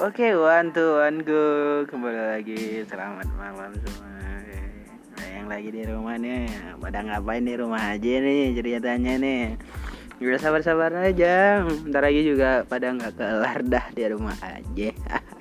Oke, one two one go. Kembali lagi. Selamat malam semua. Nah, yang lagi di rumah nih, pada ngapain di rumah aja nih ceritanya nih. Udah sabar-sabar aja. Ntar lagi juga pada nggak kelar dah di rumah aja.